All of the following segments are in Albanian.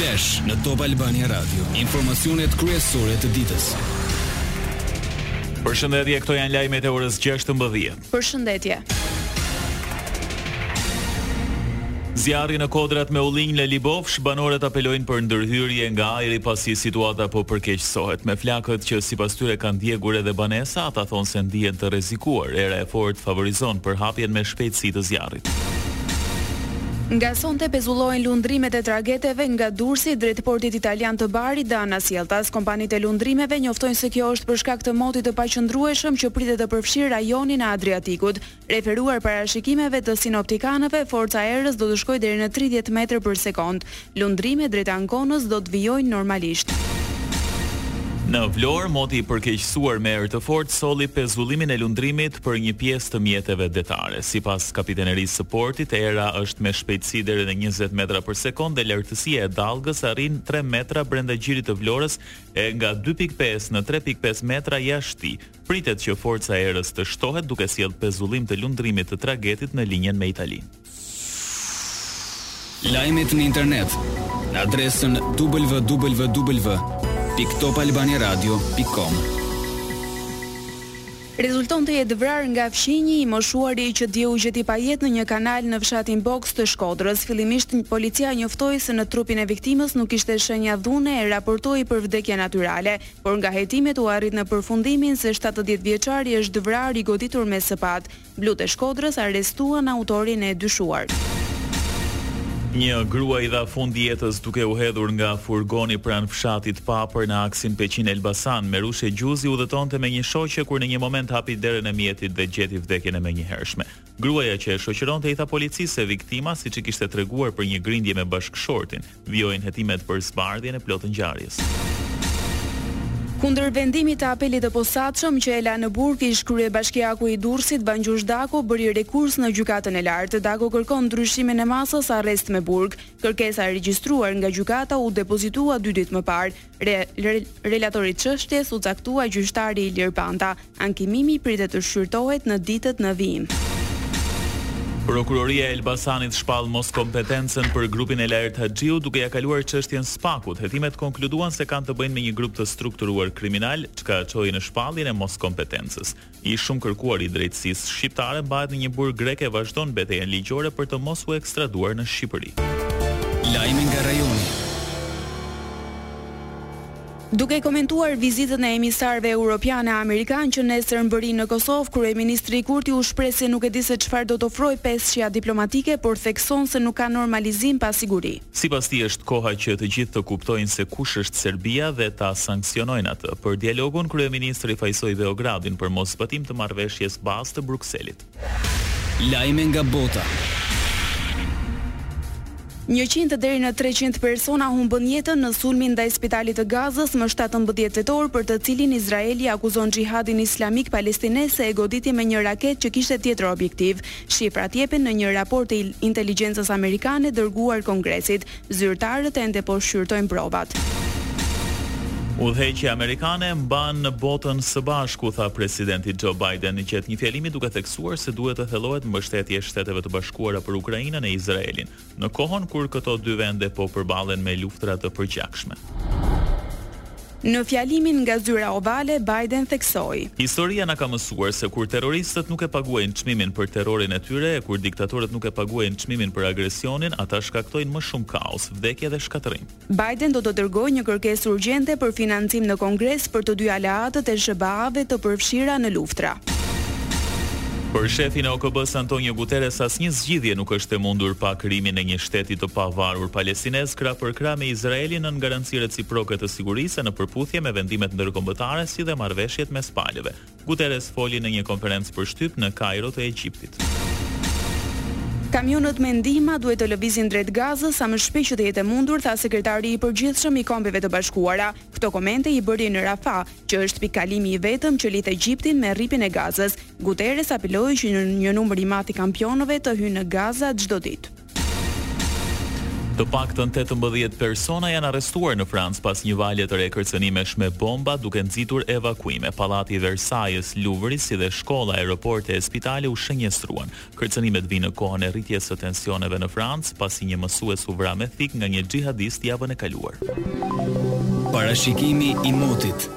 Flash në Top Albania Radio, informacionet kryesore të ditës. Përshëndetje, këto janë lajmet e orës 16. Përshëndetje. Zjarri në kodrat me ullinj në Libofsh, banorët apelojnë për ndërhyrje nga ajri pasi situata po përkeqësohet. Me flakët që sipas tyre kanë djegur edhe banesa, ata thonë se ndihen të rrezikuar. Era e fortë favorizon përhapjen me shpejtësi të zjarrit. Nga sonte pezullohen lundrimet e trageteve nga Durrësi drejt portit italian të Barit dhe anasjelltas. Kompanitë e lundrimeve njoftojnë se kjo është për shkak të motit të paqëndrueshëm që pritet të përfshijë rajonin e Adriatikut. Referuar parashikimeve të sinoptikanëve, forca e erës do të shkojë deri në tridhjetë metër për sekondë. Lundrime drejt Ankonës do të vijojnë normalisht. Në Vlorë, moti i përkeqësuar me erë të fortë solli pezullimin e lundrimit për një pjesë të mjeteve detare. Sipas Kapitenerisë së Portit, era është me shpejtësi deri në njëzet metra për sekondë dhe lartësia e dallgës arrin tre metra brenda gjirit të Vlorës e nga dy pikë pesë në tre pikë pesë metra jashtë tij. Pritet që forca e erës të shtohet, duke sjellë pezullim të lundrimit të tragetit në linjën me Italinë. Lajmet në internet në adresën www.topalbaniaradio.com. Rezulton të jetë vrarë nga fqinji i moshuari që dje u gjet i pajetë në një kanal në fshatin Boks të Shkodrës. Fillimisht policia njoftoi se në trupin e viktimës nuk kishte shenja dhune e raportoi për vdekje natyrale, por nga hetimet u arrit në përfundimin se shtatëdhjetë vjeçari është vrarë i goditur me sëpatë. Blutë e Shkodrës arrestuan autorin e dyshuar. Një grua i dha fund jetës duke u hedhur nga furgoni pranë fshatit Papër në aksin Peqin-Elbasan. Merushe Gjuzi udhëtonte me një shoqe kur në një moment hapi derën e mjetit dhe gjeti vdekjen e menjëhershme. Gruaja që e shoqëronte i tha policisë se viktima, siç i kishte treguar për një grindje me bashkëshortin, Vijojnë hetimet për zbardhjen e plotë të ngjarjes. Kundër vendimit të Apelit të Posaçëm që e la në burg ish-kryebashkiaku i Durrësit, Vangjush Dako bëri rekurs në Gjykatën e Lartë. Dako kërkon ndryshimin e masës arrest me burg. Kërkesa e regjistruar nga gjykata u depozitua dy ditë më parë. Re, re, relator i çështjes u caktua gjyqtari Ilir Panda. Ankimimi pritet të shqyrtohet në ditët në vijim. Prokuroria e Elbasanit shpall moskompetencën për grupin e Laert Haxhiut duke ia kaluar çështjen SPAK-ut. Hetimet konkluduan se kanë të bëjnë me një grup të strukturuar kriminal, çka çoi në shpalljen e moskompetencës. I shumëkërkuari i drejtësisë shqiptare mbahet në një burg grek e vazhdon betejën ligjore për të mos u ekstraduar në Shqipëri. Lajme nga rajoni. Duke komentuar vizitën e emisarëve europianë e amerikanë që nesër mbërrijnë në Kosovë, kryeministri Kurti u shpreh se nuk e di se çfarë do të ofrojë pesëshja diplomatike, por thekson se nuk ka normalizim pa siguri. Sipas tij është koha që të gjithë të kuptojnë se kush është Serbia dhe ta sanksionojnë atë. Për dialogun, kryeministri fajësoi Beogradin për moszbatim të marrëveshjes bazë të Brukselit. Lajme nga bota. Njëqind deri në treqind persona humbën jetën në sulmin ndaj spitalit të Gazës më shtatëmbëdhjetë tetor, për të cilin Izraeli akuzon Xhihadin Islamik Palestinez se e goditi me një raketë që kishte tjetër objektiv. Shifrat jepen në një raport të inteligjencës amerikane dërguar Kongresit. Zyrtarët ende po shqyrtojnë provat. Udhëheqja amerikane mban botën së bashku, tha presidenti Joe Biden gjatë një fjalimi duke theksuar se duhet të thellohet mbështetja e Shteteve të Bashkuara për Ukrainën e Izraelin. në kohën kur këto dy vende po përballen me luftëra të përgjakshme. Në fjalimin nga zyra ovale, Biden theksoi: Historia na ka mësuar se kur terroristët nuk e paguajnë çmimin për terrorin e tyre e kur diktatorët nuk e paguajnë çmimin për agresionin, ata shkaktojnë më shumë kaos, vdekje dhe shkatërrim. Biden do të dërgojë një kërkesë urgjente për financim në Kongres për të dy aleatët e SHBA-ve të përfshira në luftra. Për shefin e OKB-së Antonio Guterres asnjë zgjidhje nuk është e mundur pa krijimin e një shteti të pavarur palestinez krah për krah me Izraelin nën garanci reciproke të sigurisë e në përputhje me vendimet ndërkombëtare si dhe marrëveshjet mes palëve. Guterres foli në një konferencë për shtyp në Kairo të Egjiptit. Kamionët me ndihma duhet të lëvizin drejt Gazës sa më shpejt që të jetë e mundur, tha Sekretari i Përgjithshëm i Kombeve të Bashkuara. Këto komente i bëri në Rafah, që është pikëkalimi i vetëm që lidh Egjiptin me Rripin e Gazës. Guterres apeloi që një numër i madh i kampionëve të hyjnë në Gaza çdo ditë. Të paktën tetëmbëdhjetë persona janë arrestuar në Francë pas një vale të re kërcënimesh me bomba duke nxitur evakuime. Pallati i Versajës, Luvri, si dhe shkolla, aeroporte e spitale u shënjestruan. Kërcënimet vijnë në kohën e rritjes së tensioneve në Francë, pasi një mësues u vra me thikë nga një xhihadist javën e kaluar. Parashikimi i motit.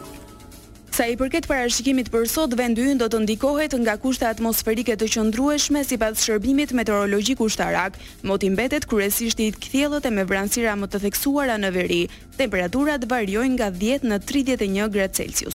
Sa i përket parashikimit për sot, vendi ynë do të ndikohet nga kushte atmosferike të qëndrueshme sipas Shërbimit Meteorologjik Ushtarak. Moti mbetet kryesisht i kthjellët e me vranësira më të theksuara në veri. Temperaturat variojnë nga dhjetë në tridhjetë e një gradë Celsius.